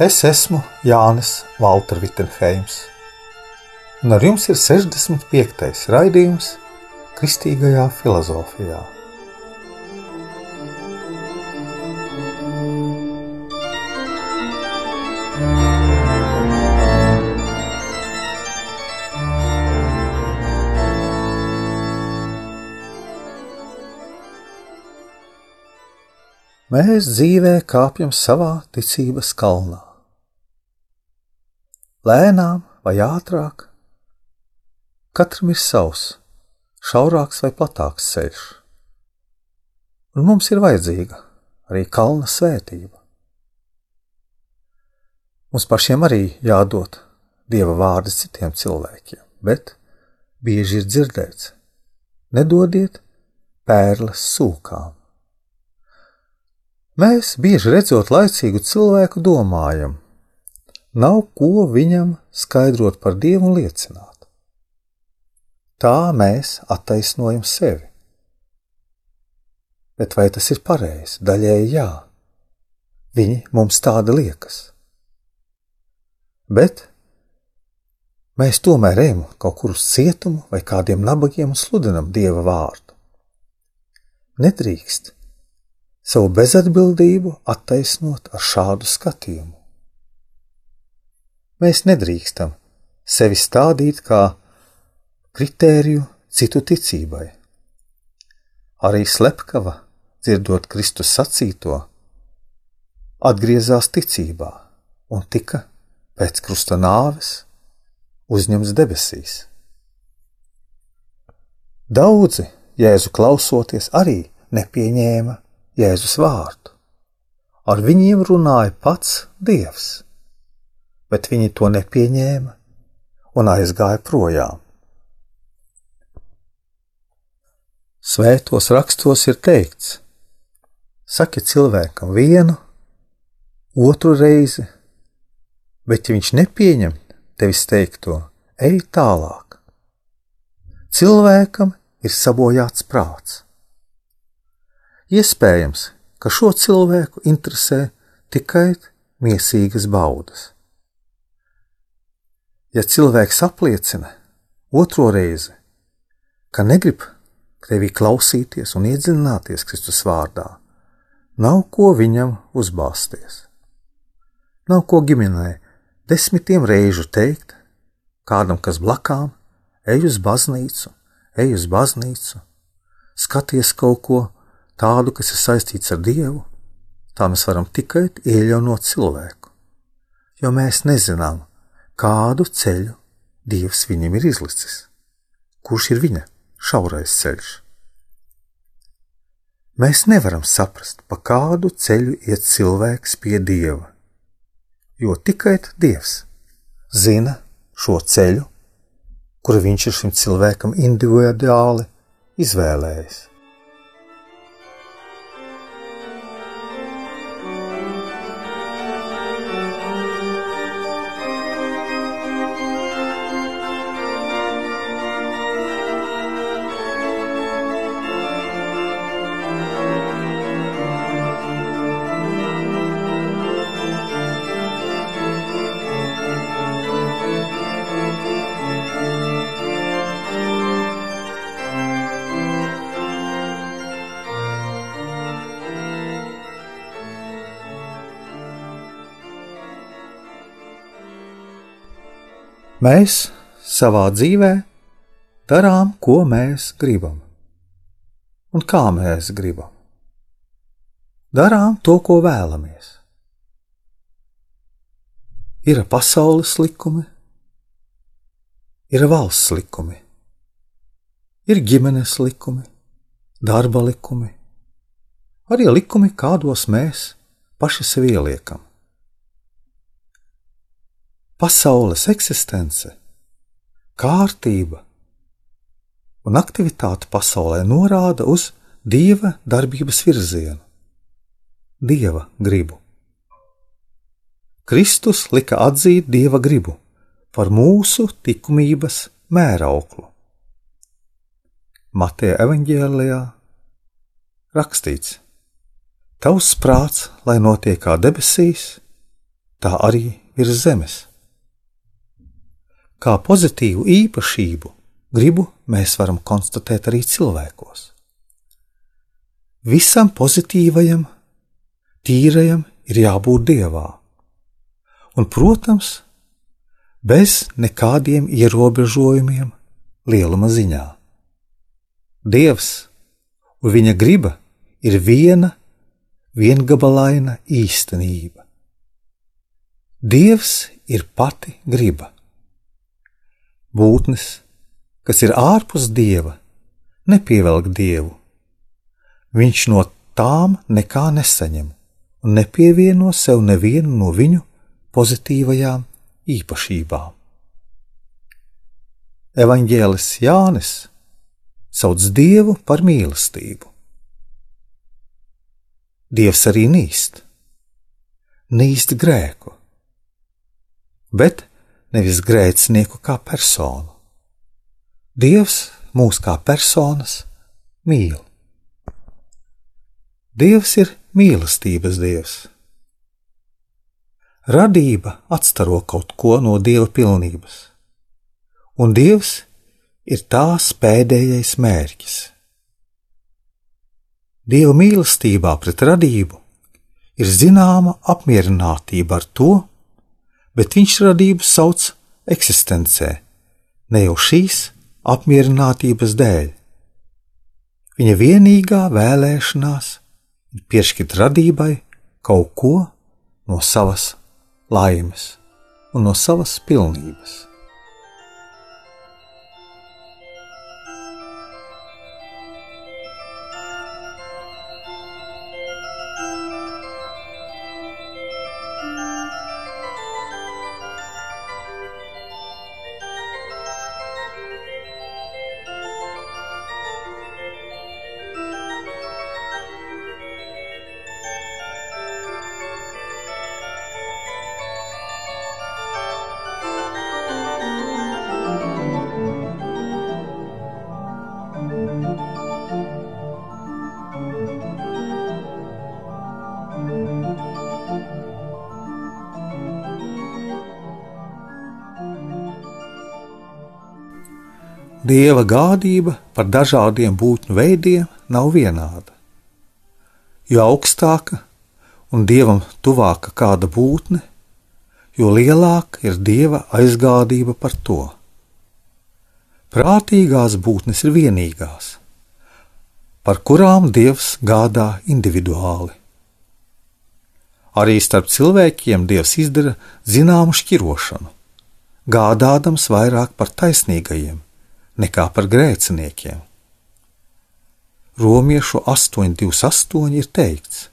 Es esmu Jānis Valter Vitsenheims, un ar jums ir 65. raidījums Kristīgajā filozofijā. Mēs dzīvē kāpjam savā ticības kalnā lēnām vai ātrāk. Katram ir savs, šaurāks vai platāks ceļš. Un mums ir vajadzīga arī kalna svētība. Mums pašiem arī jādod dieva vārdi citiem cilvēkiem, bet bieži ir dzirdēts: nedodiet pērles sūkām. Mēs bieži redzot laicīgu cilvēku, domājam, nav ko viņam skaidrot par Dievu un liecināt. Tā mēs attaisnojam sevi. Bet vai tas ir pareizi? Daļēji jā. Viņi mums tāda liekas. Bet mēs tomēr ejam kaut kur uz cietumu vai kādiem nabagiem un sludinam Dieva vārdu. Nedrīkst savu bezatbildību attaisnot ar šādu skatījumu. Mēs nedrīkstam sevi stādīt kā kritēriju citu ticībai. Arī slepkava, dzirdot Kristus sacīto, atgriezās ticībā un tika pēc krusta nāves uzņemts debesīs. Daudzi Jēzu klausoties arī nepieņēma Jēzus vārdu. Ar viņiem runāja pats Dievs bet viņi to nepieņēma un aizgāja projām. Svētos rakstos ir teikts: Saki cilvēkam vienu, otru reizi, bet ja viņš nepieņem tevis teikto, ej tālāk. Cilvēkam ir sabojāts prāts. Iespējams, ka šo cilvēku interesē tikai miesīgas baudas. Ja cilvēks apliecina otro reizi, ka negrib tevi klausīties un iedziļināties Kristus vārdā, nav ko viņam uzbāzties. Nav ko ģimenē desmitiem reižu teikt kādam, kas blakām, ej uz baznīcu, ej uz baznīcu, skaties kaut ko tādu, kas ir saistīts ar Dievu, tā mēs varam tikai ieļaunot cilvēku, jo mēs nezinām, kādu ceļu Dievs viņam ir izlicis, kurš ir viņa šaurais ceļš. Mēs nevaram saprast, pa kādu ceļu iet cilvēks pie Dieva, jo tikai Dievs zina šo ceļu, kuru viņš ir šim cilvēkam individuāli izvēlējis. Mēs savā dzīvē darām, ko mēs gribam un kā mēs gribam. Darām to, ko vēlamies. Ir pasaules likumi, ir valsts likumi, ir ģimenes likumi, darba likumi, arī likumi, kādos mēs paši sev ieliekam. Pasaules eksistence, kārtība un aktivitāte pasaulē norāda uz dieva darbības virzienu, dieva gribu. Kristus lika atzīt dieva gribu par mūsu likumības mērauklu. Mateja evanģēlijā rakstīts: Tavs prāts, lai notiek kā debesīs, tā arī virs zemes. Kā pozitīvu īpašību gribu mēs varam konstatēt arī cilvēkos. Visam pozitīvajam, tīrajam ir jābūt dievā, un, protams, bez nekādiem ierobežojumiem lieluma ziņā. Dievs un viņa griba ir viena viengabalaina īstenība. Dievs ir pati griba. Būtnes, kas ir ārpus dieva, nepievelk dievu. Viņš no tām nekā nesaņem un nepievieno sev nevienu no viņu pozitīvajām īpašībām. Evanģēlis Jānis sauc Dievu par mīlestību. Dievs arī nīst, nīst grēku, bet nevis grēcinieku kā personu. Dievs mūs kā personas mīl. Dievs ir mīlestības dievs. Radība atstaro kaut ko no dieva pilnības, un dievs ir tās pēdējais mērķis. Dieva mīlestībā pret radību ir zināma apmierinātība ar to, bet viņš radību sauc eksistencē, ne jau šīs apmierinātības dēļ. Viņa vienīgā vēlēšanās ir piešķirt radībai kaut ko no savas laimes un no savas pilnības. Dieva gādība par dažādiem būtņu veidiem nav vienāda. Jo augstāka un dievam tuvāka kāda būtne, jo lielāka ir dieva aizgādība par to. Prātīgās būtnes ir vienīgās, par kurām dievs gādā individuāli. Arī starp cilvēkiem dievs izdara zināmu šķirošanu, gādādams vairāk par taisnīgajiem nekā par grēciniekiem. Romiešu 8,28 ir teikts: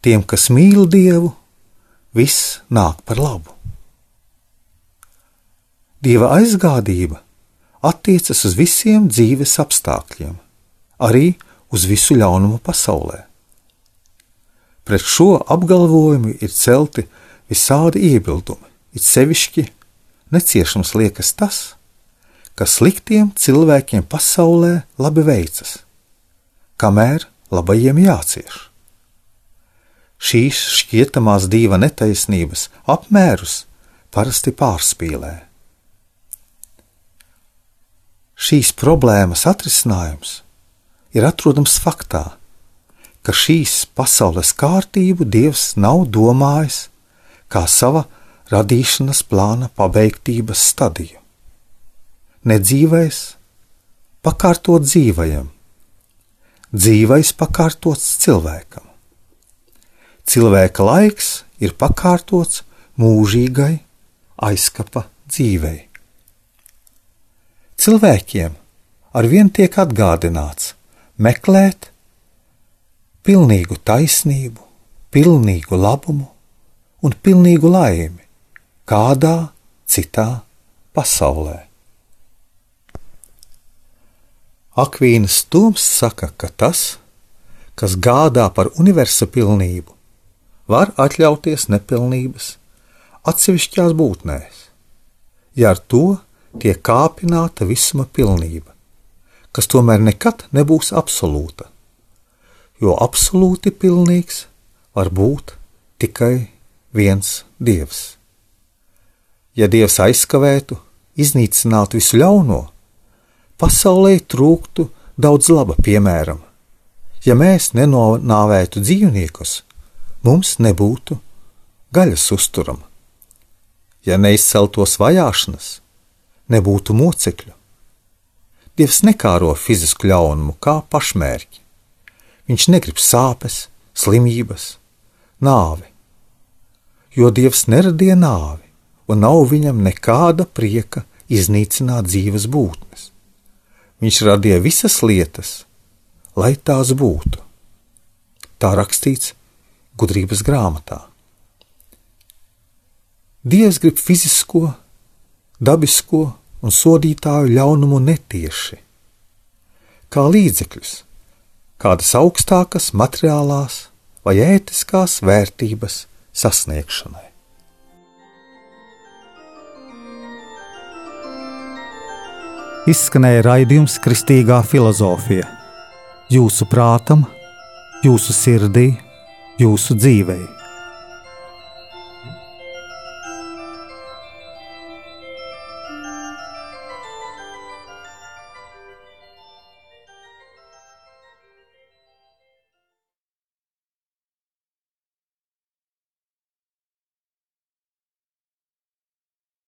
Tiem, kas mīl Dievu, viss nāk par labu. Dieva aizgādība attiecas uz visiem dzīves apstākļiem, arī uz visu ļaunumu pasaulē. Pret šo apgalvojumu ir celti visādi iebildumi, it sevišķi neciešams liekas tas, ka sliktiem cilvēkiem pasaulē labi veicas, kamēr labajiem jācieš. Šīs šķietamās dieva netaisnības apmērus parasti pārspīlē. Šīs problēmas atrisinājums ir atrodams faktā, ka šīs pasaules kārtību Dievs nav domājis kā sava radīšanas plāna pabeigtības stadiju nedzīvais pakārtot dzīvajam, dzīvais pakārtots cilvēkam. Cilvēka laiks ir pakārtots mūžīgai aizkapa dzīvei. Cilvēkiem arvien tiek atgādināts meklēt pilnīgu taisnību, pilnīgu labumu un pilnīgu laimi, kādā citā pasaulē. Akvīnas Toms saka, ka tas, kas gādā par universa pilnību, var atļauties nepilnības atsevišķās būtnēs, ja ar to tiek kāpināta visuma pilnība, kas tomēr nekad nebūs absolūta, jo absolūti pilnīgs var būt tikai viens dievs. Ja dievs aizskavētu, iznīcinātu visu ļauno, pasaulē trūktu daudz laba, piemēram, Ja mēs nenonāvētu dzīvniekus, mums nebūtu gaļas uzturama. Ja neizceltos vajāšanas, nebūtu mocekļu. Dievs nekāro fizisku ļaunumu kā pašmērķi. Viņš negrib sāpes, slimības, nāvi. Jo Dievs neradīja nāvi, un nav viņam nekāda prieka iznīcināt dzīves būtnes. Viņš radīja visas lietas, lai tās būtu. Tā rakstīts gudrības grāmatā. Dievs grib fizisko, dabisko un sodītāju ļaunumu netieši, kā līdzekļus, kādas augstākas materiālās vai ētiskās vērtības sasniegšanai. Izskanēja raidījums Kristīgā filozofija jūsu prātam, jūsu sirdī, jūsu dzīvēm.